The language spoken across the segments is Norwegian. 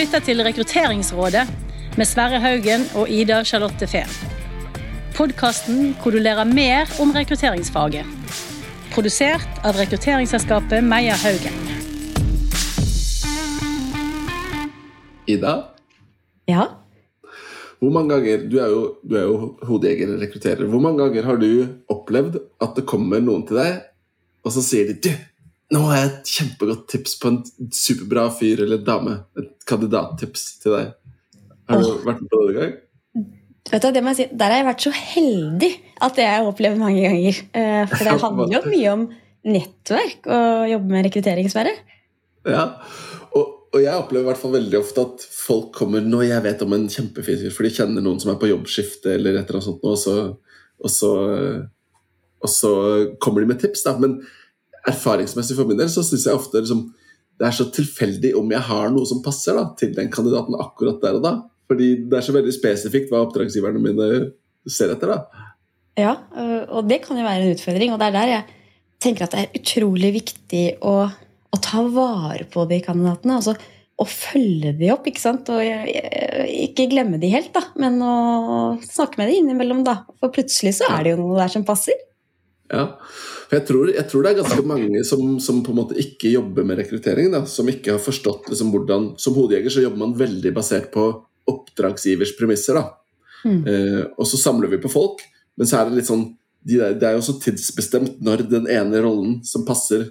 lytter til Rekrutteringsrådet med Sverre Haugen og Ida Charlotte Fehn. Podkasten hvor du lærer mer om rekrutteringsfaget. Produsert av rekrutteringsselskapet Meyer Haugen. Ida, Ja. hvor mange ganger, du er jo, du er jo hodejeger og rekrutterer. Hvor mange ganger har du opplevd at det kommer noen til deg, og så sier de du, nå har jeg et kjempegodt tips på en superbra fyr eller dame. Et kandidattips til deg. Har du oh. vært med på det noen gang? Vet du, det må jeg si, Der har jeg vært så heldig at det har jeg opplevd mange ganger. Eh, For det handler jo mye om nettverk og jobbe med rekruttering, Sverre. Ja, og, og jeg opplever i hvert fall veldig ofte at folk kommer når jeg vet om en kjempefin fyr, for de kjenner noen som er på jobbskifte eller et eller annet sånt, og så, og så, og så kommer de med tips. Da. Men erfaringsmessig for min del så syns jeg ofte liksom, det er så tilfeldig om jeg har noe som passer da, til den kandidaten akkurat der og da. Fordi det er så veldig spesifikt hva oppdragsgiverne mine ser etter. da. Ja, øh, og det kan jo være en utfordring. Og det er der jeg tenker at det er utrolig viktig å, å ta vare på de kandidatene. altså å følge de opp, ikke sant? Og ikke glemme de helt, da, men å snakke med de innimellom, da. For plutselig så er det jo noe der som passer. Ja, jeg tror, jeg tror det er ganske mange som, som på en måte ikke jobber med rekruttering. Da, som ikke har forstått liksom, hvordan Som hodejeger så jobber man veldig basert på oppdragsgivers premisser. Mm. Eh, og så samler vi på folk, men så er det litt sånn de der, Det er jo så tidsbestemt når den ene rollen som passer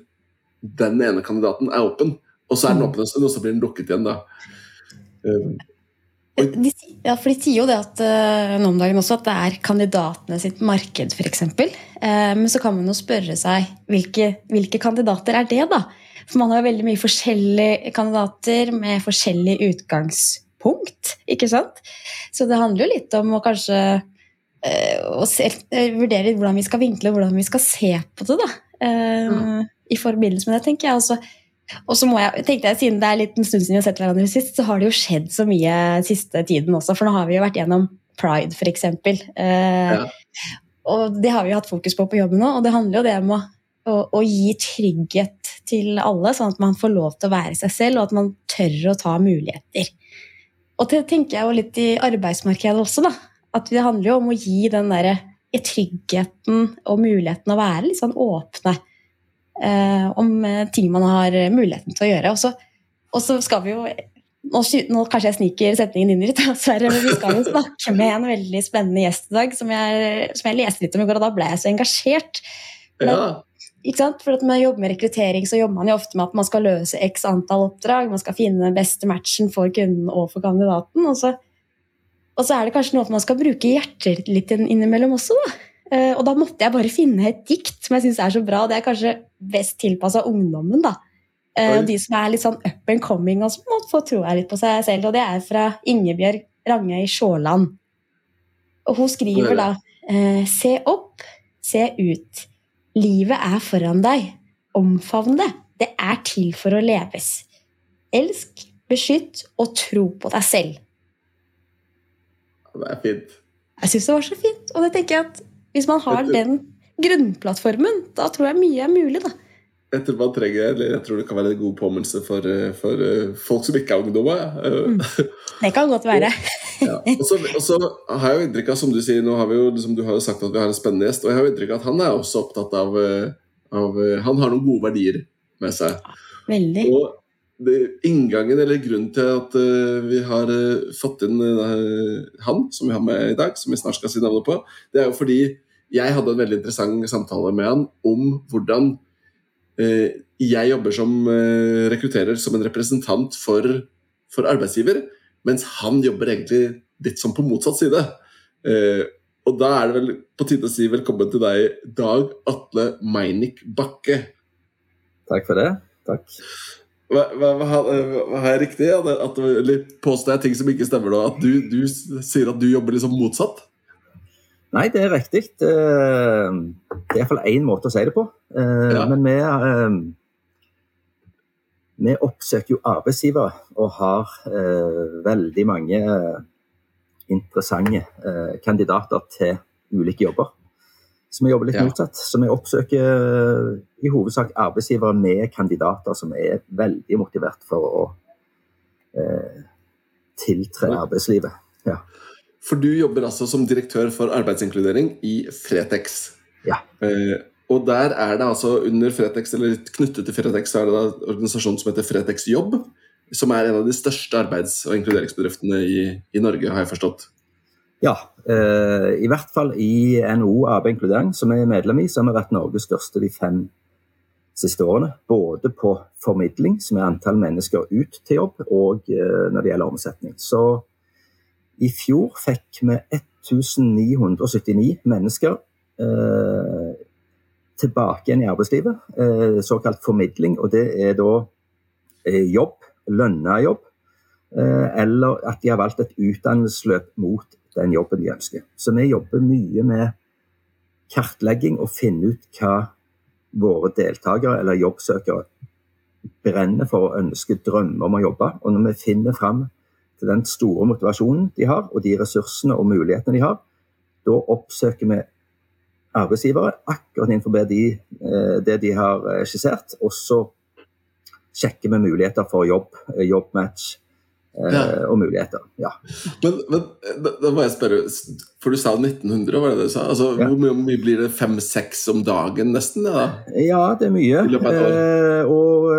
den ene kandidaten, er åpen. Og så er den Mm. åpen en stund, og så blir den lukket igjen. da. Eh, De, ja, for de sier jo det at, eh, nå om dagen også at det er kandidatene sitt marked, f.eks. Uh, men så kan man jo spørre seg hvilke, hvilke kandidater er det, da? For man har jo veldig mye forskjellige kandidater med forskjellig utgangspunkt. ikke sant? Så det handler jo litt om å kanskje eh, å se, eh, vurdere hvordan vi skal vinkle og hvordan vi skal se på det. da. Eh, I forbindelse med det, tenker jeg. også og så må jeg, tenkte jeg, Siden det er litt en stund siden vi har sett hverandre sist, så har det jo skjedd så mye siste tiden også. For nå har vi jo vært gjennom pride, f.eks. Eh, Ja. Og det har vi jo hatt fokus på på jobben nå. Og det handler jo det om å, å, å gi trygghet til alle, sånn at man får lov til å være seg selv, og at man tør å ta muligheter. Og det tenker jeg jo litt i arbeidsmarkedet også, da. At det handler jo om å gi den derre tryggheten og muligheten å være litt sånn åpne om eh, ting man har eh, muligheten til å gjøre. Og så, og så skal vi jo nå, nå kanskje jeg sniker setningen inn litt, dessverre, men vi skal jo snakke med en veldig spennende gjest i dag, som jeg, som jeg leste litt om i går, og da ble jeg så engasjert. ja. Ikke sant? For at man jobber med rekruttering, så jobber man jo ofte med at man skal løse x antall oppdrag, man skal finne den beste matchen for kunden og for kandidaten. Og så, og så er det kanskje noe at man skal bruke hjertet litt innimellom også. Da. Eh, Og da måtte jeg bare finne et dikt som jeg syns er så bra. Det er kanskje best tilpassa ungdommen. da. Og De som er litt sånn up and coming og som må få troa litt på seg selv. Og det er fra Ingebjørg Rangøy Sjåland. Og hun skriver da eh, Se opp, se ut. Livet er foran deg. Omfavn det. Det er til for å leves. Elsk, beskytt og tro på deg selv. Det er fint. Jeg syns det var så fint. Og det tenker jeg at hvis man har den grunnplattformen, da tror jeg mye er mulig, da. Jeg tror man trenger, eller jeg tror det kan være en god påminnelse for, eh, for eh, folk som ikke er ungdommer. Ja. Eh, Det kan godt være. Og så og så har jeg jo inntrykk av, som du sier, nå har vi jo, liksom, du har jo sagt at vi har en spennende gjest, og jeg har jo inntrykk av at han er også opptatt av, av Han har noen gode verdier med seg. Veldig. Og inngangen, eller grunnen til at eh, vi har eh, fått inn eh, han, som vi har med i dag, som vi snart skal si navnet på, det er jo fordi jeg hadde en veldig interessant samtale med han om hvordan jeg jobber som rekrutterer som en representant for, for arbeidsgiver, mens han jobber egentlig litt sånn på motsatt side. Og da er det vel på tide å si velkommen til deg, Dag Atle Meinik Bakke. Takk for det. Takk. Har- jeg riktig? At, at, eller påstår jeg ting som ikke stemmer? At du, du sier at du jobber liksom motsatt? Nei, det er riktig. Det er iallfall én måte å si det på. Eh, Ja. Men vi, eh, vi oppsøker jo arbeidsgivere og har eh, veldig mange interessante kandidater til ulike jobber. Så vi jobber litt Ja. motsatt. Så vi oppsøker eh, i hovedsak arbeidsgivere med kandidater som er veldig motivert for å eh, tiltre arbeidslivet. Ja. For du jobber altså som direktør for arbeidsinkludering i Fretex. Ja. Eh, og der er det altså under Fretex, eller knyttet til Fretex, så er det da organisasjonen som heter Fretex Jobb. Som er en av de største arbeids- og inkluderingsbedriftene i, i Norge, har jeg forstått. Ja, eh, i hvert fall i NHO Arbeid Inkludering, som jeg er medlem i, så har vi vært Norges største de fem siste årene. Både på formidling, som er antall mennesker ut til jobb, og eh, når det gjelder omsetning. Så i fjor fikk vi 1979 mennesker eh, tilbake igjen i arbeidslivet. Såkalt formidling, og det er da eh, jobb, lønna jobb. Eller at de har valgt et utdannelsesløp mot den jobben de ønsker. Så vi jobber mye med kartlegging og finne ut hva våre deltakere eller jobbsøkere brenner for og ønsker, drømmer om å jobbe. Og når vi finner fram til den store motivasjonen de har, og de ressursene og mulighetene de har, da oppsøker vi arbeidsgivere akkurat innenfor de, det de har skissert. Og så sjekker vi muligheter for jobb, jobbmatch, ja. og muligheter. Ja. Men, men da, da, må jeg spørre, for du sa 1900, var det det du sa? Altså, ja. Hvor mye blir det? Fem-seks om dagen nesten? Da? ja det er mye. Eh, og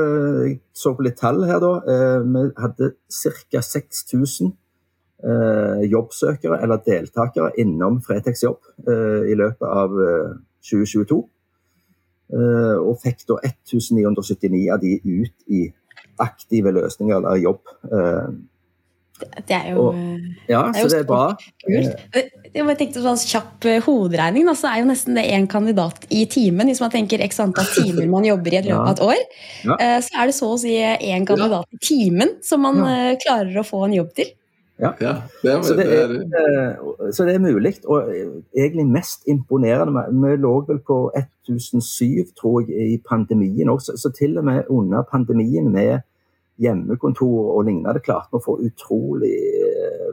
jeg så på litt tall her, da. Eh, vi hadde ca. 6000 eh, jobbsøkere eller deltakere innom Fretex Jobb eh, i løpet av 2022. og fikk da 1979 av de ut i aktive løsninger eller jobb. Det er jo, og, ja, det er jo så det er bra. Kult. Jeg tenkte sånn Kjapp hoderegning, da, så er jo nesten det én kandidat i timen. Hvis man tenker x antall timer man jobber i et løpet av et år, ja. så er det så å si én kandidat i timen som man ja. klarer å få en jobb til. Ja, det er, så, det er, så, det er, mulig. Og egentlig mest imponerende Vi lå vel på 1007, tror jeg, i pandemien også. Så til og med under pandemien med hjemmekontor og lignende klarte vi å få utrolig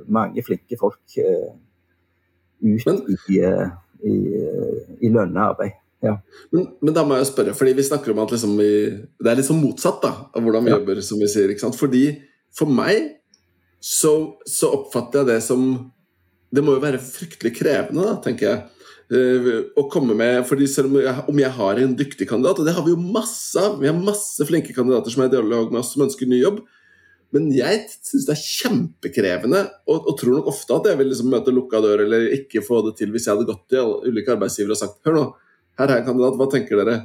mange flinke folk ut men, i, i, i lønna arbeid. Ja. Men, men, da må jeg spørre, fordi vi snakker om at liksom vi, det er litt sånn motsatt da, av hvordan vi ja. jobber. som vi sier, ikke sant? Fordi For meg så, så, oppfatter jeg det som Det må jo være fryktelig krevende, da, tenker jeg. Uh, å komme med, fordi selv om jeg, om jeg, har en dyktig kandidat, og det har vi jo masse av Vi har masse flinke kandidater som er i dialog med oss, som ønsker ny jobb. Men jeg syns det er kjempekrevende, og, og, tror nok ofte at jeg vil liksom møte lukka dør eller ikke få det til hvis jeg hadde gått til ulike arbeidsgivere og sagt Hør nå, her er en kandidat, hva tenker dere?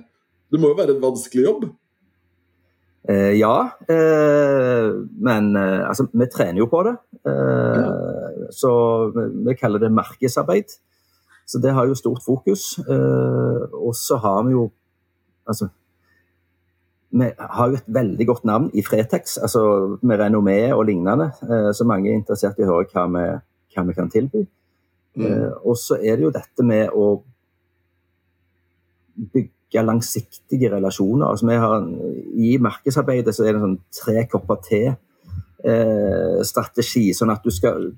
Det må jo være en vanskelig jobb? Eh, ja, eh, men eh, altså, vi trener jo på det. Eh, ja. Så vi, vi, kaller det markedsarbeid. Så det har jo stort fokus. Eh, og så har vi jo Altså vi har jo et veldig godt navn i Fretex, altså med renommé og lignende. Eh, så mange er interessert i å høre hva vi, hva vi kan tilby. Mm. Og så er det jo dette med å bygge langsiktige relasjoner. Altså vi har, I markedsarbeidet så er det en sånn tre kopper te-strategi. Eh, sånn at du skal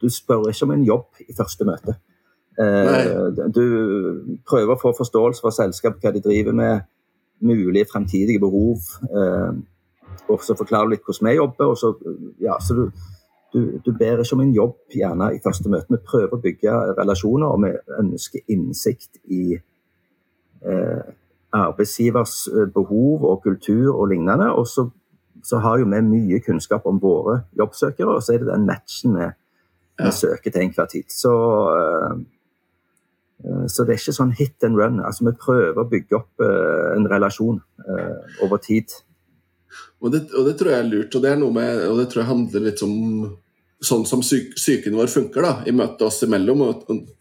Du spør ikke om en jobb i første møte. Eh, du prøver å få forståelse for selskapet, hva de driver med, mulige fremtidige behov. Eh, og så forklarer du litt hvordan vi jobber. så, ja, så du, du, du, ber ikke om en jobb gjerne i første møte. Vi prøver å bygge relasjoner, og vi ønsker innsikt i eh, arbeidsgivers eh, behov og kultur og lignende. Og så, så, har jo vi mye kunnskap om våre jobbsøkere, og så er det den matchen vi, vi søker til enhver tid. Så, eh, så det er ikke sånn hit and run. Altså Vi prøver å bygge opp uh, en relasjon uh, over tid. Og det, og det, tror jeg er lurt, og det, er noe med, og det tror jeg handler litt om sånn som syk, psyken vår funker da, i møtet oss imellom,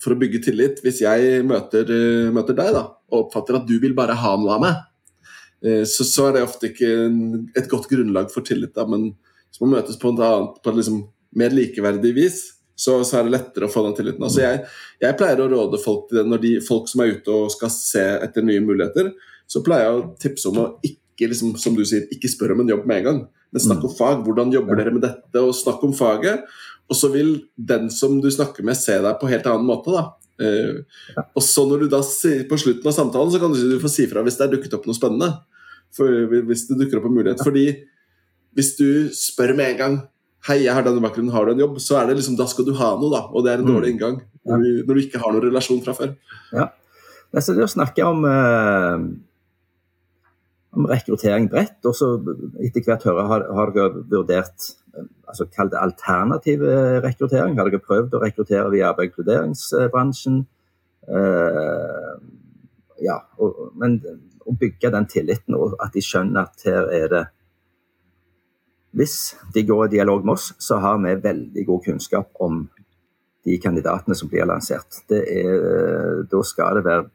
for å bygge tillit. Hvis jeg møter, møter deg da, og oppfatter at du vil bare ha noe av meg, så, så, er det ofte ikke et godt grunnlag for tillit. da, Men hvis man møtes på, annet, på et liksom mer likeverdig vis, så, så, er det lettere å få den tilliten. Altså jeg, jeg pleier å råde folk til det når de, folk som er ute og skal se etter nye muligheter, så pleier jeg å tipse om å ikke liksom, som du sier, ikke spørre om en jobb med en gang. Men snakk om fag. Hvordan jobber dere med dette? Og snakk om faget. Og så vil den som du snakker med, se deg på en helt annen måte. da. Uh. Og så når du da På slutten av samtalen så kan du, si du får si fra hvis det er dukket opp noe spennende. For, hvis det dukker opp en mulighet. Fordi hvis du spør med en gang Hei, jeg har denne bakgrunnen, har du en jobb? Så er det liksom, da skal du ha noe, da. Og det er en Mm. dårlig inngang. Når, du, når du ikke har noen relasjon fra før. Men så det å snakke om, eh, om rekruttering bredt, og så etter hvert høre har, har dere vurdert eh, altså Kall det alternativ eh, rekruttering. Har dere prøvd å rekruttere via arbeid- og inkluderingsbransjen? Eh, ja, og, men å bygge den tilliten, og at de skjønner at her er det Hvis de går i dialog med oss, så har vi veldig god kunnskap om de kandidatene som blir lansert. Det er, da skal det være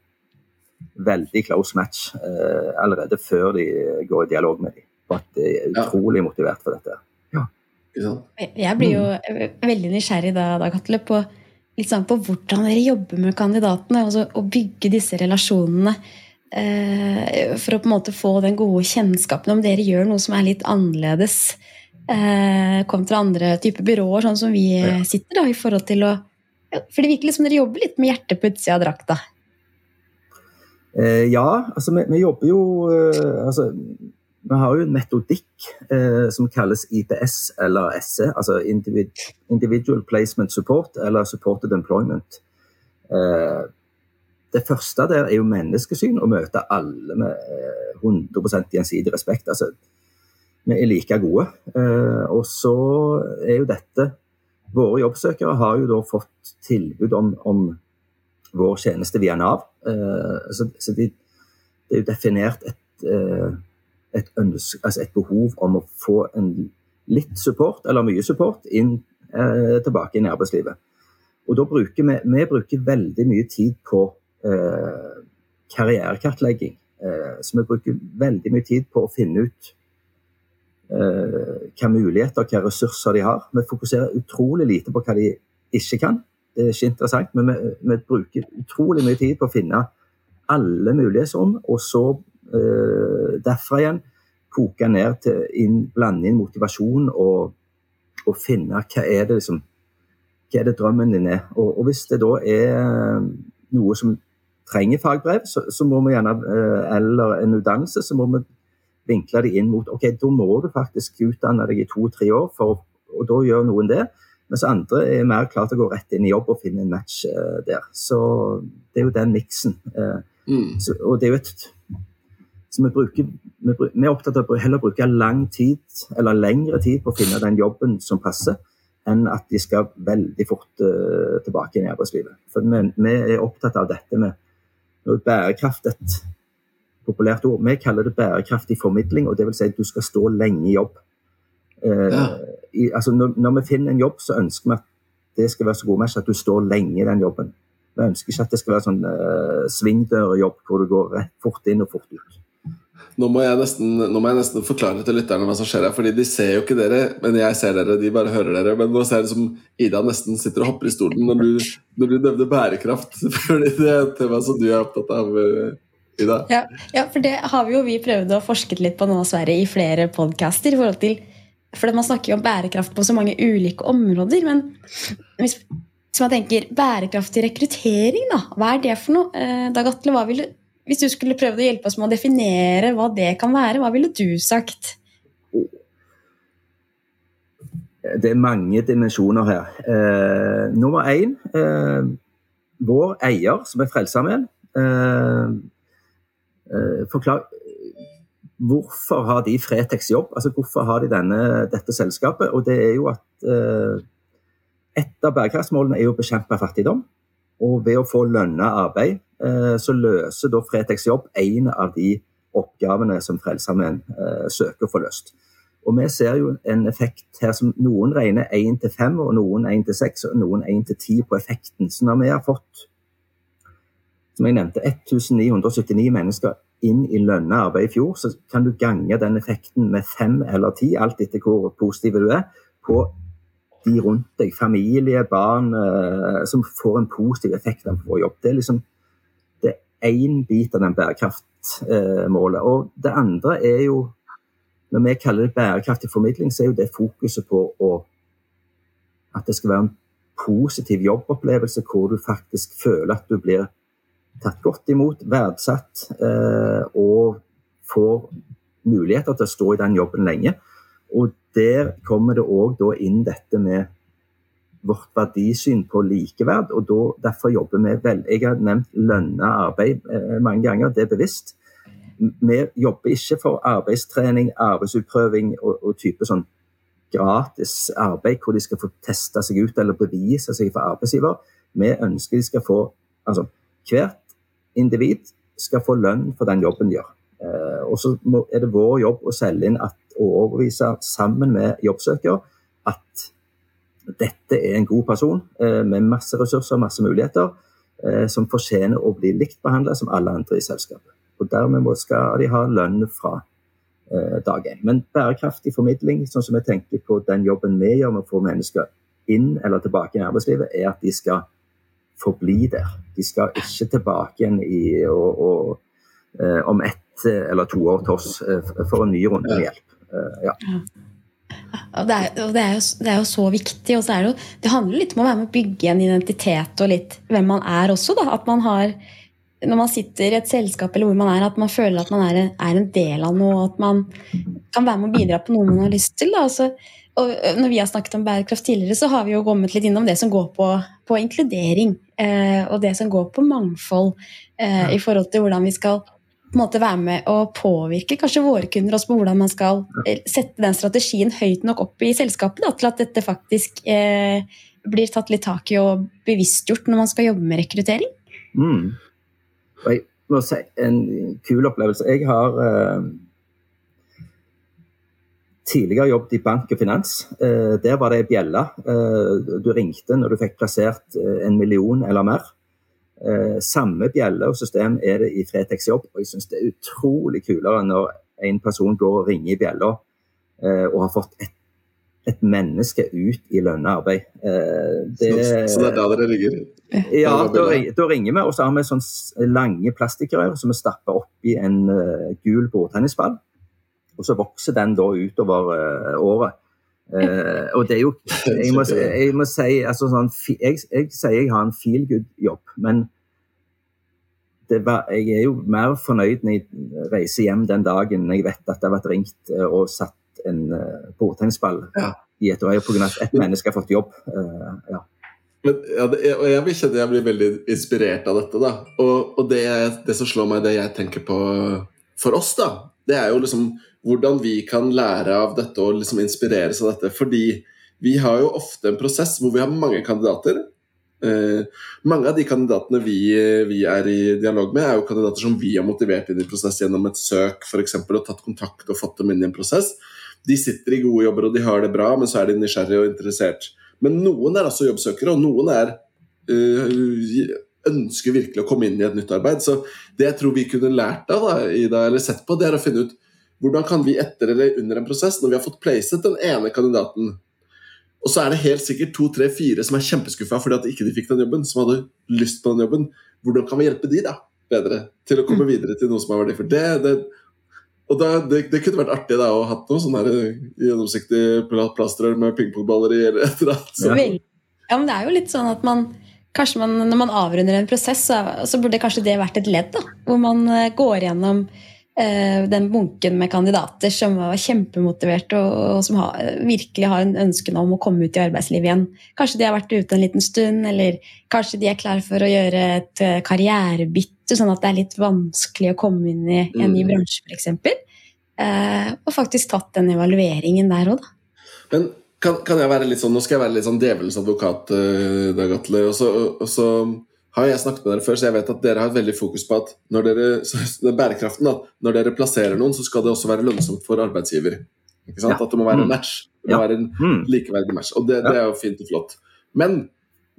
veldig close match eh, allerede før de går i dialog med dem. For at de er Ja. utrolig motivert for dette. Ja. Jeg blir jo eh, veldig nysgjerrig da, da Katle, på, litt sånn på hvordan dere jobber med kandidatene. Altså, å bygge disse relasjonene. Eh, for å på en måte få den gode kjennskapen om dere gjør noe som er litt annerledes eh, kontra andre typer byråer, sånn som vi Ja. sitter, da, i forhold til å ja, For det virker som dere jobber litt med hjertet på utsida av drakta. Eh, ja, altså vi, vi jobber jo eh, altså, Vi har jo en metodikk eh, som kalles IPS eller SE, altså Individual Placement Support eller Supported Employment. Eh, det første der er jo menneskesyn, å møte alle med eh, 100 gjensidig respekt. Altså, vi er like gode. Eh, og så er jo dette Våre jobbsøkere har jo da fått tilbud om, om vår tjeneste via Nav. Eh, så så de, det er jo definert et, eh, et, ønske, altså et behov om å få en litt support, eller mye support, inn, eh, tilbake inn i arbeidslivet. Og da bruker vi, vi bruker veldig mye tid på eh, karrierekartlegging. Eh, så vi bruker veldig mye tid på å finne ut eh, hva muligheter, hva ressurser de har. Vi fokuserer utrolig lite på hva de ikke kan. Det er ikke interessant, men vi, vi bruker utrolig mye tid på å finne alle mulighetsrom, og så eh, derfra igjen koke ned til inn, blande inn motivasjon og, og finne hva er det liksom hva er det drømmen din er. Og, og hvis det da er noe som trenger fagbrev, så, så må vi gjerne, eh, eller en utdannelse, så må vi vinkle det inn mot ok, da må du faktisk utdanne deg i to-tre år, for, og da gjør noen det. Mens andre er mer klare til å gå rett inn i jobb og finne en match eh, der. Så det er jo den miksen. Eh, Mm. så, og det er jo et så vi, bruker, vi, vi er opptatt av å heller bruke lang tid, eller lengre tid på å finne den jobben som passer, enn at de skal veldig fort eh, tilbake inn i arbeidslivet. For vi, vi er opptatt av dette med bærekraft et populært ord. Vi kaller det bærekraftig formidling, og det vil si at du skal stå lenge i jobb. Eh, Ja. i, altså når, når vi finner en jobb, så ønsker vi at det skal være så god match at du står lenge i den jobben. Vi ønsker ikke at det skal være sånn uh, svingdørjobb hvor du går rett fort inn og fort ut. Nå må, nesten, nå må jeg nesten forklare til lytterne hva som skjer her. fordi De ser jo ikke dere, men jeg ser dere. De bare hører dere. Men nå ser jeg som Ida nesten sitter og hopper i stolen når du, når du nevner bærekraft. fordi Det er et tema som du er opptatt av, eh, Ida. Ja, ja, for det har vi jo vi prøvd å forske litt på nå, Sverre, i flere podcaster. forhold til For man snakker jo om bærekraft på så mange ulike områder. Men hvis, hvis man tenker bærekraftig rekruttering, da, hva er det for noe? Eh, Dag Atle, hva ville, hvis du skulle prøvd å hjelpe oss med å definere hva det kan være, hva ville du sagt? Det er mange dimensjoner her. Eh, nummer én eh, Vår eier, som er Frelsesarmeen, eh, eh, forklar Hvorfor har de Fretex jobb? Altså Hvorfor har de denne, dette selskapet? Og det er jo at eh, et av bærekraftsmålene er jo å bekjempe fattigdom. Og ved å få lønna arbeid, så løser da Fretex jobb en av de oppgavene som Frelsesarmeen eh, søker å få løst. Og vi ser jo en effekt her som noen regner 1 til 5, og noen 1 til 6, og noen 1 til 10 på effekten. Så når vi har fått, som jeg nevnte, 1979 mennesker inn i lønna arbeid i fjor, så kan du gange den effekten med 5 eller 10, alt etter hvor positiv du er, på de rundt deg, familie, barn, eh, som får en positiv effekt av få jobb. Det er liksom én bit av den bærekraftmålet. og det andre er jo når vi kaller det bærekraftig formidling, så er jo det fokuset på å, at det skal være en positiv jobbopplevelse hvor du faktisk føler at du blir tatt godt imot, verdsatt eh, og får muligheter til å stå i den jobben lenge. og der kommer det òg inn dette med vårt verdisyn på likeverd. og da, Derfor jobber vi vel. Jeg har nevnt lønna arbeid eh, mange ganger, det er bevisst. Vi jobber ikke for arbeidstrening, arbeidsutprøving og, og type sånn gratis arbeid hvor de skal få teste seg ut eller bevise seg for arbeidsgiver. Vi ønsker de skal få Altså, hvert individ skal få lønn for den jobben de gjør. Eh, og så er det vår jobb å selge inn at, og overbevise sammen med jobbsøker at dette er en god person eh, med masse ressurser og masse muligheter, eh, som fortjener å bli likt behandla som alle andre i selskapet. Og Dermed skal de ha lønn fra dag én. Men bærekraftig formidling, sånn som jeg tenker på den jobben vi gjør med å få mennesker inn eller tilbake i arbeidslivet, er at de skal forbli der. De skal ikke tilbake igjen i, og, og, om ett eller to år til oss for en ny runde med hjelp. Ja. Det, er, det, er jo, det, er, jo, så viktig. og så det, jo, det handler litt om å være med å bygge en identitet og litt hvem man er også. Da. At man har, når man sitter i et selskap eller hvor man er, at man føler at man er, er en del av noe. At man kan være med å bidra på noe man har lyst til. Altså, når vi har snakket om bærekraft tidligere, så har vi jo kommet litt innom det som går på, på inkludering. Eh, og det som går på mangfold eh, i forhold til hvordan vi skal på en måte være med å påvirke kanskje våre kunder også på hvordan man skal eh, sette den strategien høyt nok opp i selskapet da, til at dette faktisk eh, blir tatt litt tak i og bevisstgjort når man skal jobbe med rekruttering? Mm. Og jeg må si en kul opplevelse. Jeg har eh, tidligere jobbet i bank og finans. Eh, der var det ei bjelle. Eh, du ringte når du fikk plassert eh, en million eller mer. Eh, samme bjelle og system er det i Fretex jobb. og Jeg syns det er utrolig kulere når en person går og ringer i bjella eh, og har fått et, et menneske ut i lønna arbeid. Eh, det, så, så, det er der dere ligger? Ja, da, da, ringer vi. Og så har vi sånne lange plastikkrør som vi stapper oppi en uh, gul bordtennisball. Og så vokser den da utover uh, året. Uh, og det er jo Jeg må, jeg må si altså sånn, jeg, jeg, sier jeg har en feel good-jobb, men var, jeg er jo mer fornøyd når jeg reiser hjem den dagen jeg vet at det har vært ringt uh, og satt en bordtennisball ja. i et øye pga. at ett menneske har fått jobb. Uh, ja. Men, ja, det, og jeg vil kjenne jeg blir veldig inspirert av dette. da. Og, og det, det, som slår meg, det jeg tenker på for oss, da, det er jo liksom hvordan vi kan lære av dette og liksom inspireres av dette. Fordi vi har jo ofte en prosess hvor vi har mange kandidater. Eh, mange av de kandidatene vi, vi, er i dialog med, er jo kandidater som vi har motivert inn i prosess gjennom et søk for eksempel, og tatt kontakt og fått dem inn i en prosess. De sitter i gode jobber og de har det bra, men så er de nysgjerrige og interessert. Men noen er altså jobbsøkere, og noen er øh, ønsker virkelig å komme inn i et nytt arbeid. Så det jeg tror vi kunne lært av, da, Ida, eller sett på, det er å finne ut hvordan kan vi etter eller under en prosess, når vi har fått placet den ene kandidaten og så er det helt sikkert to, tre, fire som er kjempeskuffa fordi at ikke de fikk den jobben, som hadde lyst på den jobben. Hvordan kan vi hjelpe de da bedre til å komme mm. videre til noe som er verdifullt? Det, det, og da, det, det, kunne vært artig da, å ha noe sånn gjennomsiktig plastrør med pingpongballer i eller et eller annet. Ja, men det er jo litt sånn at man kanskje man, Når man avrunder en prosess, så, så burde kanskje det vært et ledd. da, Hvor man eh, går gjennom Eh, den bunken med kandidater som var kjempemotiverte og, og som har, virkelig har en ønske om å komme ut i arbeidslivet igjen. Kanskje de har vært ute en liten stund, eller kanskje de er klare for å gjøre et eh, karrierebytte, sånn at det er litt vanskelig å komme inn i en ny mm. bransje, f.eks. Eh, og faktisk tatt den evalueringen der òg, da. Men kan, kan, jeg være litt sånn, Nå skal jeg være litt sånn djevelens advokat, uh, Dag Atle. og så, og så har jeg snakket med dere før, så jeg vet at dere har et veldig fokus på at når dere, så bærekraften da, når dere plasserer noen, så skal det også være lønnsomt for arbeidsgiver. Ikke Ja. At det må være en mm. match. Det må ja. være en mm. likeverdig match. Og det, det, er jo fint og flott. Men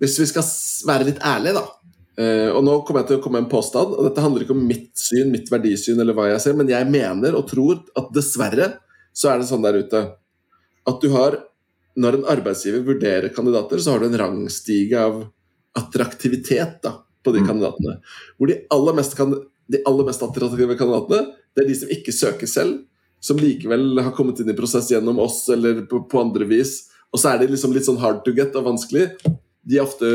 hvis vi skal være litt ærlige, da Uh, Og nå kommer jeg til å komme med en påstand, og dette handler ikke om mitt syn, mitt verdisyn eller hva jeg ser, men jeg mener og tror at dessverre så er det sånn der ute at du har Når en arbeidsgiver vurderer kandidater, så har du en rangstige av attraktivitet da, på de mm. kandidatene. Hvor de aller, mest, de aller mest attraktive kandidatene, det er de som ikke søker selv, som likevel har kommet inn i prosess gjennom oss eller på, på andre vis. Og så er de liksom litt sånn hard to get og vanskelig. De er ofte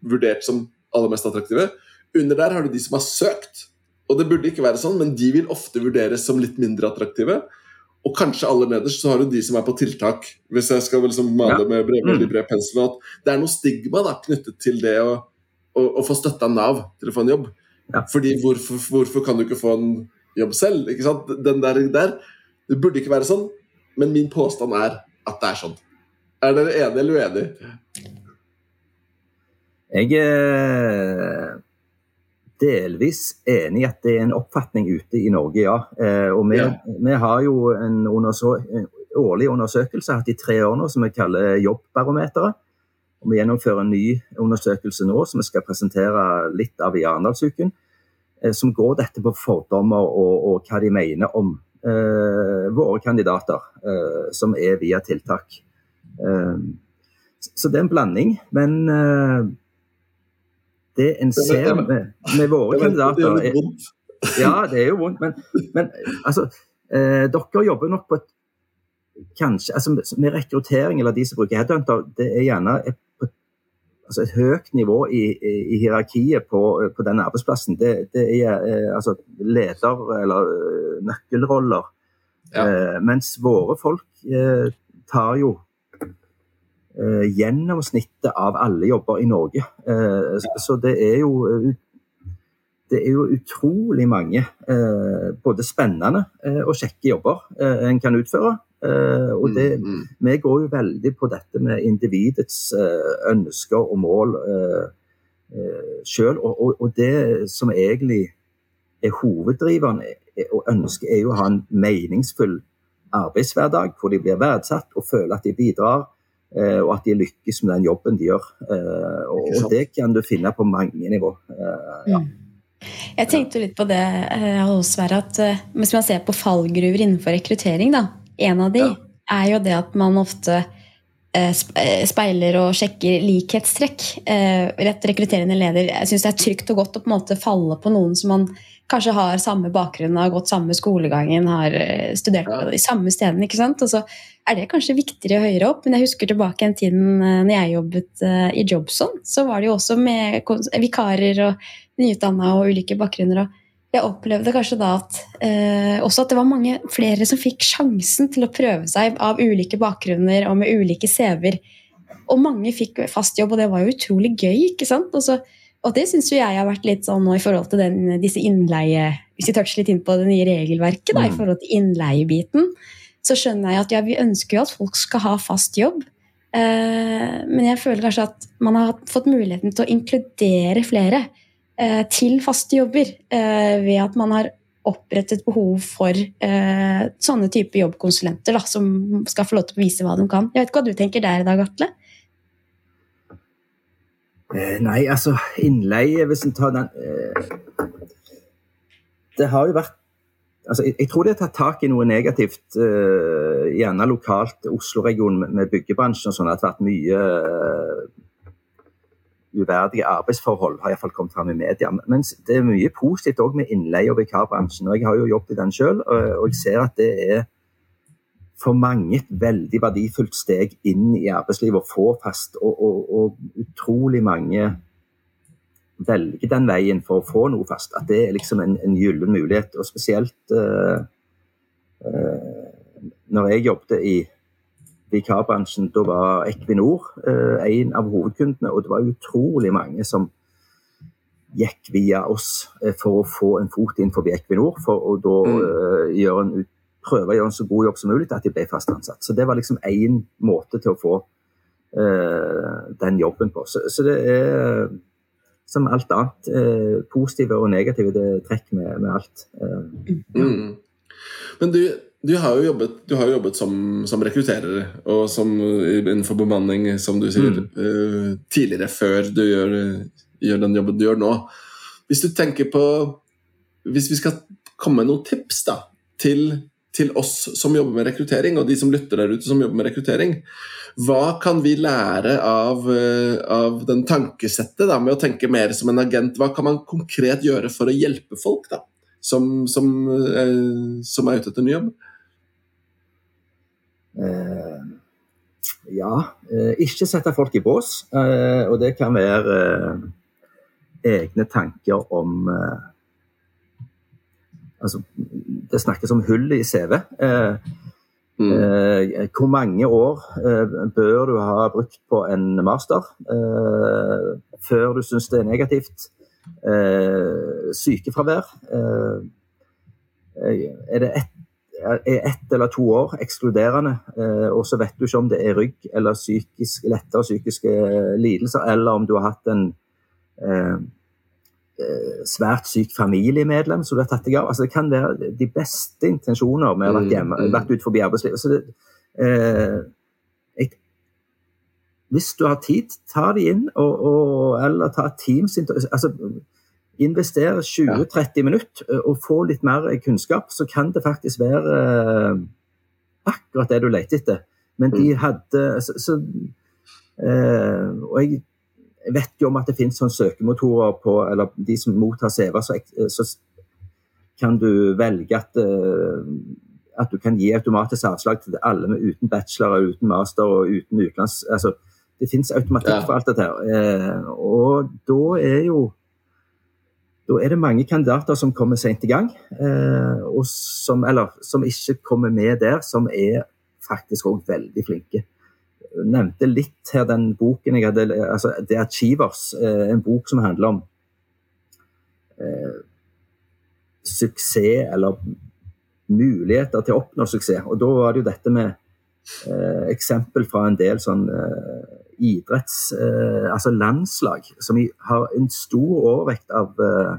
vurdert som aller mest attraktive. Under der har du de som har søkt. Og det burde ikke være sånn, men de vil ofte vurderes som litt mindre attraktive. Og kanskje aller nederst så har du de som er på tiltak. Hvis jeg skal liksom male Ja. med bred, veldig Mm. bred pensel. At det er noe stigma da, knyttet til det å, å, å få støtte av Nav til å få en jobb. Ja. Fordi hvorfor, hvorfor kan du ikke få en jobb selv? ikke sant? Den der, der, Det burde ikke være sånn, men min påstand er at det er sånn. Er dere enige eller uenige? Jeg er delvis enig i at det er en oppfatning ute i Norge, ja. Eh, og vi, Ja. vi har jo en, en årlig undersøkelse hatt i tre år nå som vi kaller Jobbbarometeret. Og vi gjennomfører en ny undersøkelse nå som vi skal presentere litt av i Arendalsuken. Eh, som går dette på fordommer og, og hva de mener om eh, våre kandidater eh, som er via tiltak. Eh, så det er en blanding, men eh, det en ser med, med våre kandidater... det er er, vondt. Ja, det er jo vondt, men, men altså eh, Dere jobber nok på et Kanskje altså, Med rekruttering, eller de som bruker headhunter, det er gjerne et, altså et høyt nivå i, i, i hierarkiet på, på den arbeidsplassen. Det, det er eh, altså leder- eller eh, nøkkelroller. Ja. Eh, mens våre folk eh, tar jo gjennomsnittet av alle jobber i Norge. Eh, så, det er jo eh, det er jo utrolig mange eh, både spennende eh, og kjekke jobber eh, en kan utføre. Eh, og det, Mm, mm. vi går jo veldig på dette med individets eh, ønsker og mål eh, eh, sjøl. Og, og, det som egentlig er hoveddriveren er- og ønsket, er jo å ha en meningsfull arbeidshverdag hvor de blir verdsatt og føler at de bidrar. Eh, og at de lykkes med den jobben de gjør. Eh, og, det kan du finne på mange nivå. Eh, ja. Jeg tenkte litt på det Sverre, at hvis man ser på fallgruver innenfor rekruttering, da, en av de Ja. er jo det at man ofte sp- speiler og sjekker likhetstrekk. Rett rekrutterende leder jeg syns det er trygt og godt å på en måte falle på noen som man kanskje har samme bakgrunn, har gått samme skolegangen, har eh, studert på de samme stedene. ikke sant? Og så er det kanskje viktigere høyere opp, men jeg husker tilbake en tiden eh, når jeg jobbet eh, i Jobson, så var det jo også med vikarer og nyutdanna og ulike bakgrunner. og jeg opplevde kanskje da at eh, også at det var mange flere som fikk sjansen til å prøve seg av ulike bakgrunner og med ulike CV-er. Og mange fikk fast jobb, og det var jo utrolig gøy. ikke sant? Og, så, og det syns jo jeg har vært litt sånn nå i forhold til den, disse innleie Hvis vi toucher litt inn på det nye regelverket, da, i Mm. forhold til innleiebiten, så skjønner jeg at ja, vi ønsker jo at folk skal ha fast jobb. Eh, men jeg føler kanskje at man har fått muligheten til å inkludere flere eh, til faste jobber eh, ved at man har opprettet behov for eh, sånne type jobbkonsulenter da, som skal få lov til å vise hva de kan. Jeg vet ikke hva du tenker der i dag, Atle? Eh, Nei, altså innleie, hvis en tar den eh, Det har jo vært altså, jeg, jeg tror det har tatt tak i noe negativt, eh, gjerne lokalt Oslo-regionen med, med byggebransjen og sånn. At det har vært mye eh, uverdige arbeidsforhold, har iallfall kommet fram i media. Men det er mye positivt òg med innleie- og vikarbransjen. og Jeg har jo jobbet i den sjøl, og, og jeg ser at det er for mange et veldig verdifullt steg inn i arbeidslivet å få fast, og, og, og utrolig mange velger den veien for å få noe fast. At det er liksom en, en gyllen mulighet. Og spesielt uh, uh, når jeg jobbet i vikarbransjen, da var Equinor uh, en av hovedkundene, og det var utrolig mange som gikk via oss for å få en fot inn forbi Equinor, for å da Mm. gjøre en ut, prøve å gjøre en så god jobb som mulig til at de ble fast ansatt. Så det var liksom én måte til å få uh, den jobben på. Så, så det er som alt annet. uh, positive og negative det trekk med, med alt. Eh, Mm. Men du, du har jo jobbet, du har jobbet som, som rekrutterer og som innenfor bemanning, som du sier, Mm. tidligere, før du gjør, gjør den jobben du gjør nå. Hvis du tenker på Hvis vi skal komme med noen tips da, til, til oss som jobber med rekruttering, og de som lytter der ute som jobber med rekruttering, hva kan vi lære av, eh, av den tankesettet da, med å tenke mer som en agent? Hva kan man konkret gjøre for å hjelpe folk da, som, som, eh, som er ute etter ny jobb? Eh, ja, eh, ikke sette folk i bås. eh, og det kan være eh, egne tanker om eh, Altså, det snakkes om hull i CV. Eh, Mm. Eh, hvor mange år eh, bør du ha brukt på en master eh, før du syns det er negativt? Eh, sykefravær. Eh, er det ett ett eller to år ekskluderende, eh, og så vet du ikke om det er rygg eller psykisk, lettere psykiske lidelser, eller om du har hatt en svært syk familiemedlem som du har tatt deg av. Altså, det kan være de beste intensjoner med å ha vært hjemme, vært ut forbi arbeidslivet. Så det, eh, jeg, hvis du har tid, ta de inn, og, og, eller ta et Teams altså, Investere 20-30 minutter eh, og få litt mer kunnskap, så kan det faktisk være eh, akkurat det du leter etter. Men de hadde så, så, eh, Og jeg vet jo om at det finnes sånne søkemotorer på Eller de som mottar CV, så, så kan du velge at eh, at du kan gi automatisk avslag til alle med uten bachelor, uten master og uten utenlands... Altså, det finnes automatikk for alt dette. her. Eh, og da er jo da er det mange kandidater som kommer sent i gang, eh, og som, eller som ikke kommer med der, som er faktisk òg veldig flinke. Nevnte litt her den boken jeg hadde, altså The Achievers, eh, en bok som handler om eh, suksess eller muligheter til å oppnå suksess. Og da var det jo dette med eh, eksempel fra en del sånn eh, idretts... Eh, altså landslag, som har en stor overvekt av eh,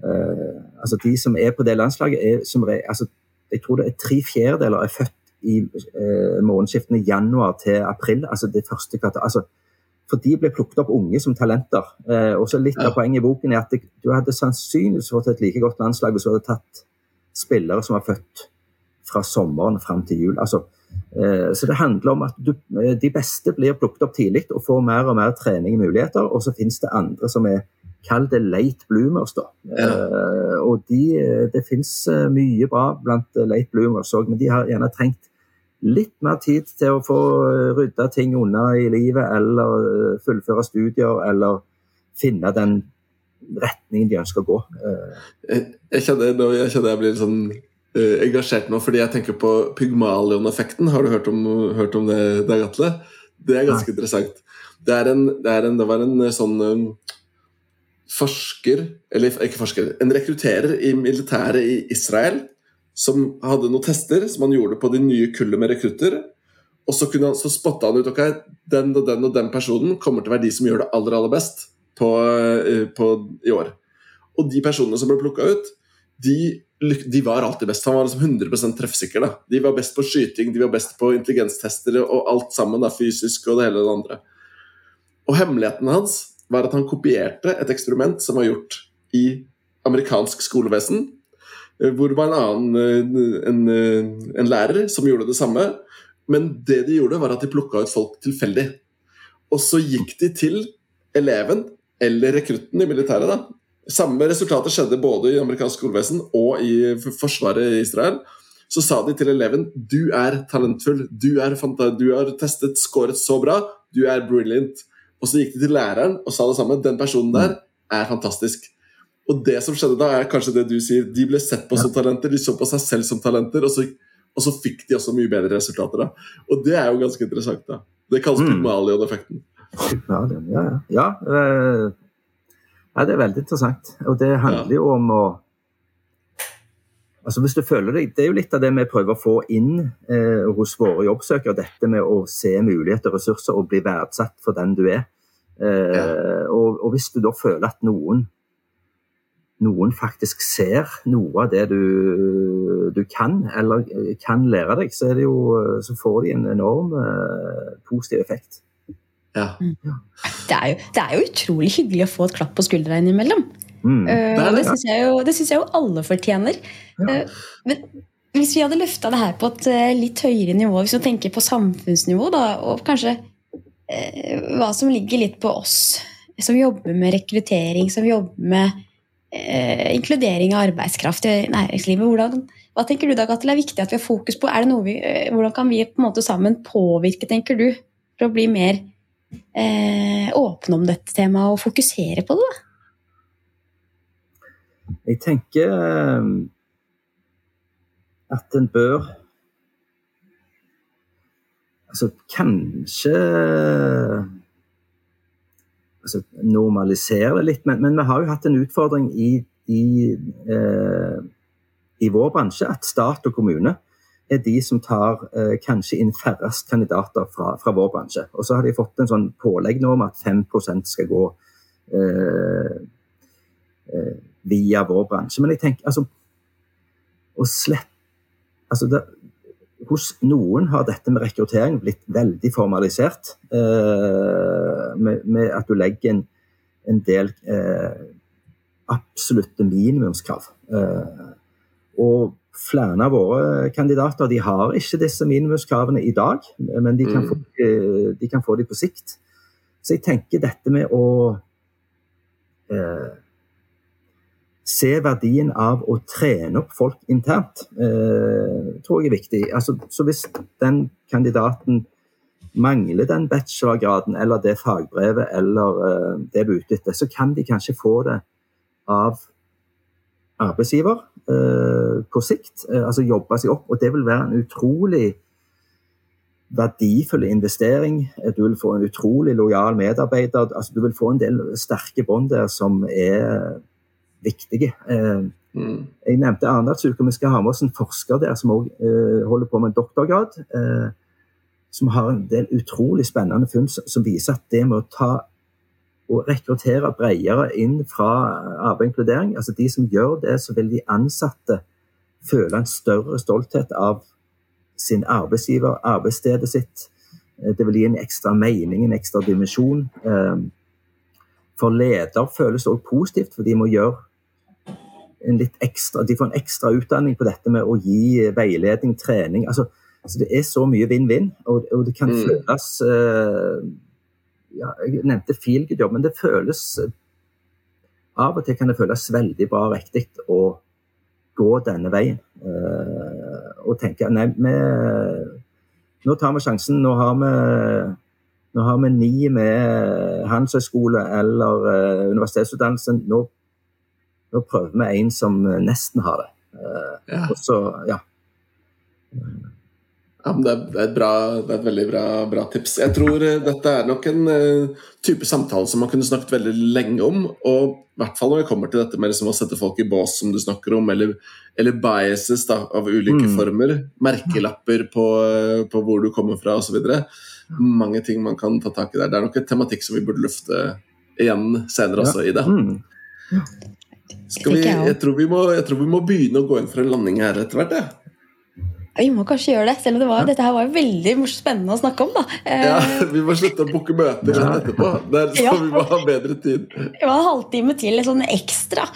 Altså de som er på det landslaget, er som altså, Jeg tror det er tre fjerdedeler er født i eh, månedsskiftene januar til april. Altså det første kvartal. Altså, for de ble plukket opp unge som talenter. Eh, og så Litt Ja. av poenget i boken er at det, du hadde sannsynligvis fått et like godt landslag hvis du hadde tatt spillere som var født fra sommeren fram til jul. Altså, eh, så det handler om at du, eh, de beste blir plukket opp tidlig og får mer og mer trening og muligheter, og så finnes det andre som er Kall det late bloomers, da. Eh, og de, eh, det finnes eh, mye bra blant late bloomers òg, men de har gjerne trengt litt mer tid til å få eh, rydda ting unna i livet, eller eh, fullføre studier, eller finne den retningen de ønsker å gå. Eh, Jeg, jeg, kjenner, nå- jeg kjenner jeg blir litt sånn engasjert nå, fordi jeg tenker på Pygmalion-effekten. Har du hørt om, hørt om det, Dag Atle? Det er ganske interessant. Det, er en, det, er en, det var en sånn forsker, eller ikke forsker, en rekrutterer i militæret i Israel som hadde noen tester som han gjorde på de nye kullet med rekrutter. Og så, kunne han, så spotta han ut ok, den og den og den personen kommer til å være de som gjør det aller aller best på, eh, på, i år. Og de personene som ble plukka ut, de, de var alltid best. Han var liksom 100 treffsikker. da. De var best på skyting, de var best på intelligenstester og alt sammen, da, fysisk og det hele det andre. Og hemmeligheten hans var at han kopierte et eksperiment som var gjort i amerikansk skolevesen. Eh, Hvor det var en annen eh, en, eh, en lærer som gjorde det samme. Men det de gjorde, var at de plukka ut folk tilfeldig. Og så gikk de til eleven, eller rekrutten i militæret, da. Samme resultatet skjedde både i amerikansk skolevesen og i forsvaret i Israel. Så sa de til eleven du er talentfull, du, er du har testet, scoret så bra, du er brilliant. Og så gikk de til læreren og sa det samme. Den personen der er fantastisk. Og det som skjedde da, er kanskje det du sier. De ble sett på som talenter, de så på seg selv som talenter, og så, og så fikk de også mye bedre resultater. da. Og det er jo ganske interessant. da. Det kalles Mm. Pygmalion-effekten. Ja, ja. ja, ja, det er veldig interessant. Og det handler jo om å Altså hvis du føler deg, Det er jo litt av det vi prøver å få inn eh, hos våre jobbsøkere. Dette med å se muligheter og ressurser og bli verdsatt for den du er. Eh, og, og hvis du da føler at noen noen faktisk ser noe av det du, du kan, eller eh, kan lære deg, så, er det jo, så får de en enorm uh, positiv effekt. Ja. Det er, jo, det er jo utrolig hyggelig å få et klapp på skuldra innimellom. Mm. Uh, Det det, det syns jeg, synes jeg jo alle fortjener. Ja. Uh, men hvis vi hadde løfta det her på et eh, litt høyere nivå, hvis vi tenker på samfunnsnivå, da, og kanskje eh, hva som ligger litt på oss som jobber med rekruttering, som jobber med eh, inkludering av arbeidskraft i næringslivet. Hvordan, hva tenker du da, Gatel, er viktig at vi har fokus på? Det vi, eh, hvordan kan vi på en måte sammen påvirke, tenker du, for å bli mer eh, åpne om dette temaet og fokusere på det? Jeg tenker eh, at en bør altså, kanskje altså, normalisere det litt. Men, men, vi har jo hatt en utfordring i, i, eh, i, vår bransje at stat og kommune er de som tar eh, kanskje inn færrest kandidater fra, fra, vår bransje. Og så har de fått en sånn pålegg nå om at 5 skal gå eh, eh, via vår bransje. Men jeg tenker altså å slette altså hos noen har dette med rekruttering blitt veldig formalisert. Eh, med, med, at du legger en, en del eh, absolutte minimumskrav. Eh, og flere av våre kandidater de har ikke disse minimumskravene i dag, men de kan, mm. få, de kan få de på sikt. Så jeg tenker dette med å eh, se verdien av å trene opp folk internt, eh, tror jeg er viktig. Altså, så hvis den kandidaten mangler den bachelorgraden eller det fagbrevet eller eh, det vi er så kan de kanskje få det av arbeidsgiver eh, på sikt. Eh, altså jobbe seg opp. Og det vil være en utrolig verdifull investering. Du vil få en utrolig lojal medarbeider. Altså, du vil få en del sterke bånd der som er viktige. Eh, mm. Jeg nevnte Arendalsuka. Vi skal ha med oss en forsker der som også eh, holder på med en doktorgrad. Eh, som har en del utrolig spennende funn som viser at det med å ta og rekruttere bredere inn fra arbeid og inkludering, altså de som gjør det, så vil de ansatte føle en større stolthet av sin arbeidsgiver, arbeidsstedet sitt. Det vil gi en ekstra mening, en ekstra dimensjon. For leder føles det òg positivt, for de må gjøre ekstra, de får en ekstra utdanning på dette med å gi veiledning, trening. altså, altså Det er så mye vinn-vinn, og, og, det kan mm. føles uh, ja, Jeg nevnte feelgood-jobb, men det føles Av og til kan det føles veldig bra og riktig å gå denne veien. Uh, og tenke nei, vi, nå tar vi sjansen. Nå har vi nå har vi ni med handelshøyskole eller universitetsutdannelsen. Nå nå prøver vi en som nesten har det. Uh, ja. Og så, ja. Ja, det, er, et bra, det er et veldig bra, bra, tips. Jeg tror uh, dette er nok en uh, type samtale som man kunne snakket veldig lenge om. Og i hvert fall når det kommer til dette med liksom å sette folk i bås, som du snakker om, eller, eller biases da, av ulike mm. former. Merkelapper på, på, hvor du kommer fra osv. Mange ting man kan ta tak i der. Det er nok en tematikk som vi burde løfte igjen senere også i det. Mm. Ja. Vi, jeg, tror må, jeg, tror vi må, begynne å gå inn for en landing her etter hvert. Ja. Vi må kanskje gjøre det, selv om det var, dette her var veldig spennende å snakke om. da. Ja, Vi må slutte å booke møter ja. etterpå. Der, så ja. vi må ha bedre tid. Det var en halvtime til, litt sånn ekstra.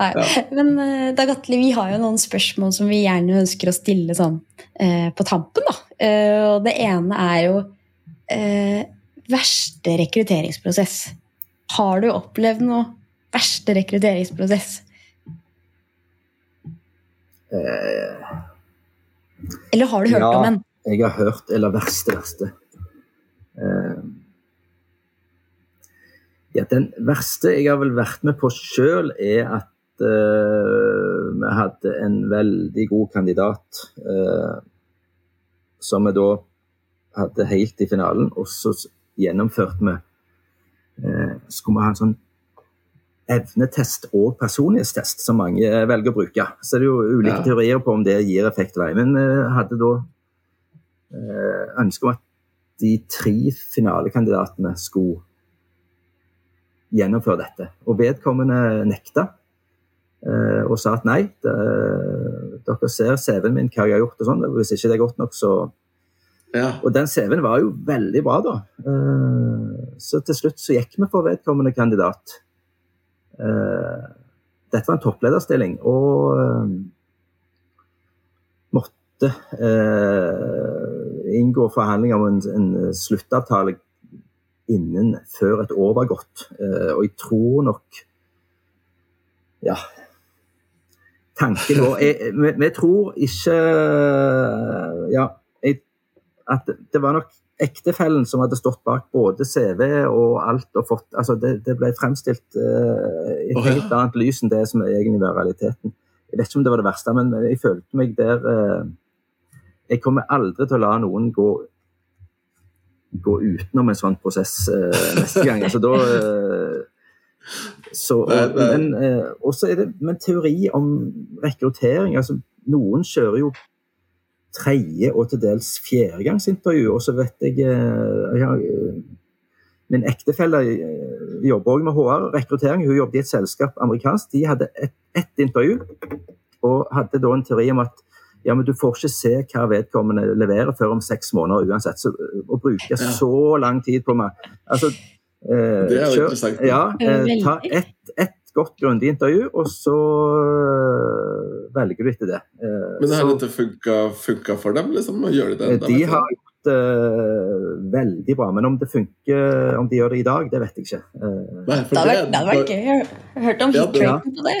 Nei. Men uh, Dag Atle, vi har jo noen spørsmål som vi gjerne ønsker å stille sånn uh, på tampen. da. Og Det ene er jo verste rekrutteringsprosess. Har du opplevd noe verste rekrutteringsprosess? Eh, eller har du hørt ja, om en? Jeg har hørt Eller verste, verste. Eh, ja, den verste jeg har vel vært med på sjøl, er at eh, vi hadde en veldig god kandidat eh, som vi da hadde helt i finalen, og så gjennomførte vi eh, Skulle vi ha en sånn evnetest og personlighetstest, som mange velger å bruke. Så det er jo ulike ja. teorier på om det gir effekt eller ei. Men vi eh, hadde da eh, ønske om at de tre finalekandidatene skulle gjennomføre dette. Og vedkommende nekta eh, og sa at nei, det, dere ser CV-en min, hva jeg har gjort og sånn. Hvis ikke det er godt nok, så ja. Og den CV-en var jo veldig bra, da. Så til slutt så gikk vi for vedkommende kandidat. Eh, dette var en topplederstilling, og eh, måtte eh, inngå forhandlinger om en, en sluttavtale innen før et år var gått. og jeg tror nok Ja. Tanken vår vi, tror ikke Ja, jeg, at det var nok ektefellen som hadde stått bak både CV og alt og fått altså Det, det ble fremstilt uh, i et oh, helt annet lys enn det som egentlig var realiteten. Jeg vet ikke om det var det verste, men jeg følte meg der uh, Jeg kommer aldri til å la noen gå gå utenom en sånn prosess uh, neste gang. Altså, da, så, og, men, også er det, men teori om rekruttering altså, Noen kjører jo tredje og til dels fjerdegangsintervju, og så vet jeg, jeg har, Min ektefelle jobber òg med HR rekruttering. Hun jobbet i et selskap amerikansk. De hadde ett et intervju og hadde da en teori om at ja, men du får ikke se hva vedkommende leverer før om seks måneder uansett. Så å bruke ja. så lang tid på meg altså, eh, Det er jo interessant. Ja, eh, ta ett et godt, grundig intervju, og så eh, velger du etter det. Eh, men har dette funka for dem? liksom, Gjør de det? De har uh, veldig bra. Men om det funker, om de gjør det i dag, det vet jeg ikke. Uh, Nei, det hadde vært, gøy å høre om ja, hitraten på det.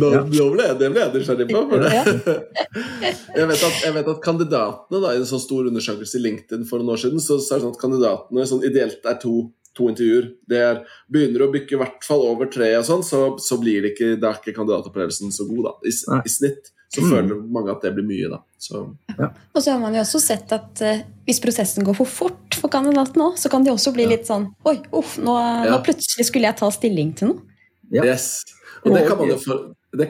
Nå, nå ble, det ble jeg nysgjerrig på. For det. jeg, vet at, jeg vet at kandidatene da, i en sånn stor undersøkelse i LinkedIn for noen år siden, så, så er det sånn at kandidatene sånn ideelt er to to intervjuer. Det er, begynner å bykke i hvert fall over tre, og sånn, så, så blir det ikke, det er ikke kandidatopplevelsen så god. da. I, i snitt så mm. føler mange at det blir mye. da. Så. Ja. Og så har man jo også sett at uh, hvis prosessen går for fort for kandidaten òg, så kan de også bli ja. litt sånn Oi, uff, nå, ja. nå, plutselig skulle jeg ta stilling til noe. Yes. Og det kan man jo, for,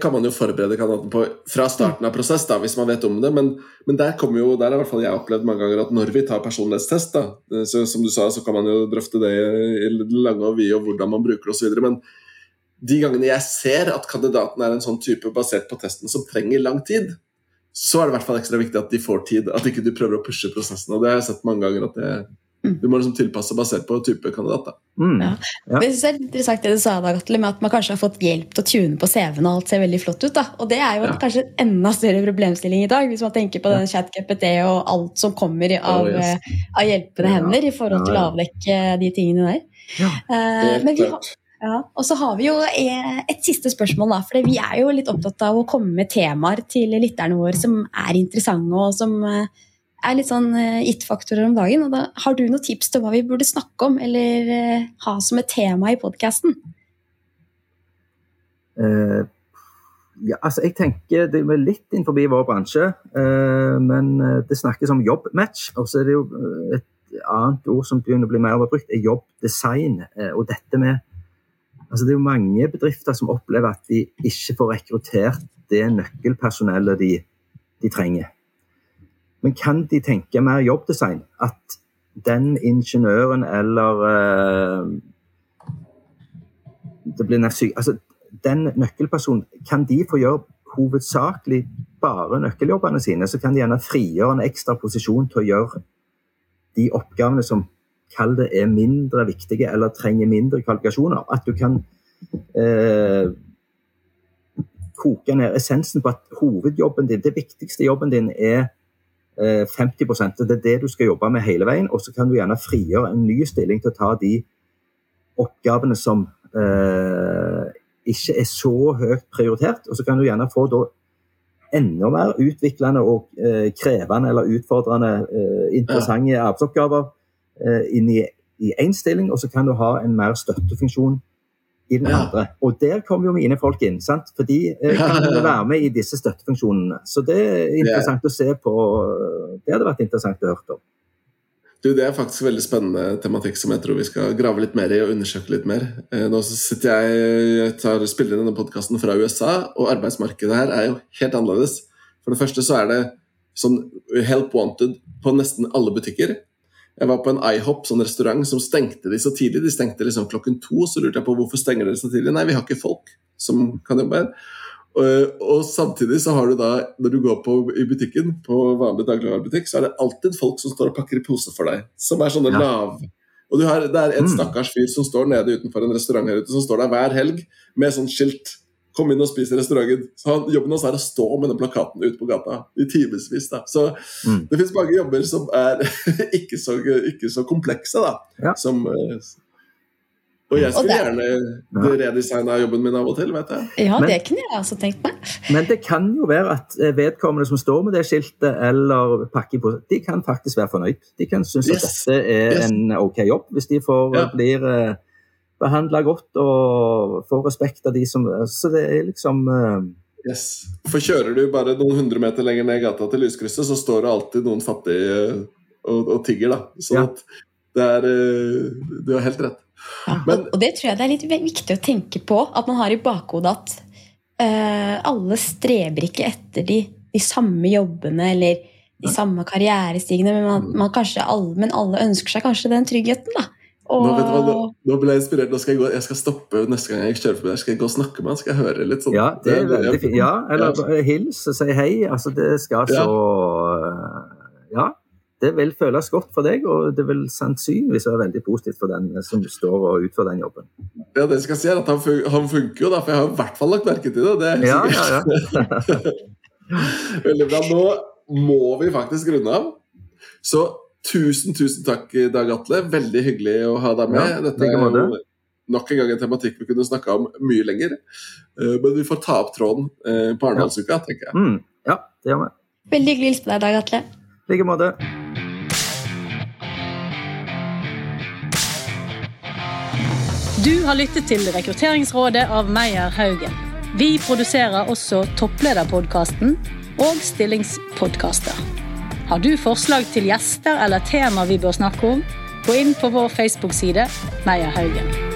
kan man jo forberede kandidaten på fra starten av prosess, da, hvis man vet om det. Men, men der kommer jo, der har i hvert fall jeg opplevd mange ganger at når vi tar personlighetstest, da, så, som du sa, så kan man jo drøfte det i lange og vide og hvordan man bruker det osv. Men de gangene jeg ser at kandidaten er en sånn type basert på testen som trenger lang tid, så er det i hvert fall ekstra viktig at de får tid. At ikke du prøver å pushe prosessen. Og det har jeg sett mange ganger. at det. Du må liksom tilpasse basert på type kandidat. Mm. Ja. Ja. Jeg synes det er interessant det du sa, da, Gatle, med at man kanskje har fått hjelp til å tune på CV-en, og alt ser veldig flott ut. da. Og det er jo ja. kanskje en enda større problemstilling i dag, hvis man tenker på den chat-GPT og alt som kommer av, oh, yes. av hjelpende hender i forhold til å avdekke de tingene der. Ja, uh, har, ja, og så har vi jo et siste spørsmål, da. For vi er jo litt opptatt av å komme med temaer til lytterne våre som er interessante, og som eh, er litt sånn eh, it-faktorer om dagen. Og da, har du noen tips til hva vi burde snakke om, eller uh, ha som et tema i podkasten? Uh, ja, altså jeg tenker Det er litt innenfor vår bransje, uh, men det snakkes om jobbmatch. Og så er det jo et annet ord som begynner å bli mer overbrukt, er jobbdesign. og dette med Altså, det er jo mange bedrifter som opplever at de ikke får rekruttert det nøkkelpersonellet de, de trenger. Men kan de tenke mer jobbdesign? At den ingeniøren eller uh, det blir nesten altså, Den nøkkelpersonen, kan de få gjøre hovedsakelig bare nøkkeljobbene sine? Så kan de gjerne frigjøre en ekstra posisjon til å gjøre de oppgavene som kall det er mindre viktige eller trenger mindre kvalifikasjoner. At du kan uh, koke ned essensen på at hovedjobben din, det viktigste jobben din, er 50 Det er det du skal jobbe med hele veien. Og så kan du gjerne frigjøre en ny stilling til å ta de oppgavene som eh, ikke er så høyt prioritert. Og så kan du gjerne få da enda mer utviklende og eh, krevende eller utfordrende, eh, interessante arbeidsoppgaver Eh, inn i én stilling, og så kan du ha en mer støttefunksjon i den andre. Og der kommer jo mine folk inn, sant? for de eh, kan være med i disse støttefunksjonene. Så det er interessant å se på. Det hadde vært interessant å høre om. Du, Det er faktisk veldig spennende tematikk som jeg tror vi skal grave litt mer i og undersøke litt mer. Eh, nå sitter jeg, jeg tar, spiller inn denne podkasten fra USA, og arbeidsmarkedet her er jo helt annerledes. For det første så er det sånn help wanted på nesten alle butikker. Jeg var på en IHOP, sånn restaurant, som stengte de så tidlig. De stengte liksom klokken to. Så lurte jeg på hvorfor stenger dere så tidlig. Nei, vi har ikke folk som kan jobbe her. Og, og, samtidig så har du da, når du går på i butikken, på vanlig dagligvarebutikk, så er det alltid folk som står og pakker i pose for deg. Som er sånne ja. lav... Og har, det er en mm. stakkars fyr som står nede utenfor en restaurant her ute, som står der hver helg med sånn skilt Kom inn og spis i restauranten. Så han, Jobben hans er å stå med den plakaten ute på gata i timevis. Så mm. det fins mange jobber som er ikke, så, ikke så, komplekse, da. Ja. Som, eh, og jeg skulle gjerne gjerne redesigna jobben min av og til, vet jeg. Ja, det kunne jeg også tenkt meg. Men det kan jo være at eh, vedkommende som står med det skiltet eller pakker på, de kan faktisk være fornøyd. De kan synes yes. at dette er yes. en ok jobb, hvis de får ja. blir eh, behandla godt og får respekt av de som Så det er liksom uh... Yes. For kjører du bare noen hundre meter lenger ned gata til lyskrysset, så står det alltid noen fattige og, og tigger, da. Så ja. Det er eh, Du har helt rett. Ja, Men- og, det tror jeg det er litt viktig å tenke på. At man har i bakhodet at uh, alle streber ikke etter de, de samme jobbene eller de samme karrierestigene, men, man, man kanskje alle, men alle ønsker seg kanskje den tryggheten. da. Og, Nå, vet du hva, nå, nå ble jeg inspirert. Nå skal jeg, gå, jeg skal stoppe neste gang jeg kjører forbi der. Skal jeg gå og snakke med han? Skal jeg høre litt sånn? Ja, det er veldig fint. Ja, eller Ja. hils og si hei. Altså, det skal Ja. så Ja. Det vil føles godt for deg, og det vil sannsynligvis være veldig positivt for den som står og utfører den jobben. Ja, det skal jeg si er at han, fun han funker jo, da, for jeg har i hvert fall lagt merke til det. det er Ja, sikkert. ja, ja. Veldig bra. Nå må vi faktisk runde av. Så tusen, tusen takk, Dag Atle. Veldig hyggelig å ha deg med. Ja, Dette er jo nok en gang en tematikk vi kunne snakka om mye lenger. Eh, Men vi får ta opp tråden eh, på Arendalsuka, tenker jeg. Mm, ja, det gjør vi. Veldig hyggelig å hilse på deg, Dag Atle. I like måte. Du har lyttet til Rekrutteringsrådet av Meyer Haugen. Vi produserer også Topplederpodkasten og Stillingspodkaster. Har du forslag til gjester eller tema vi bør snakke om, gå inn på vår Facebook-side Meyer Haugen.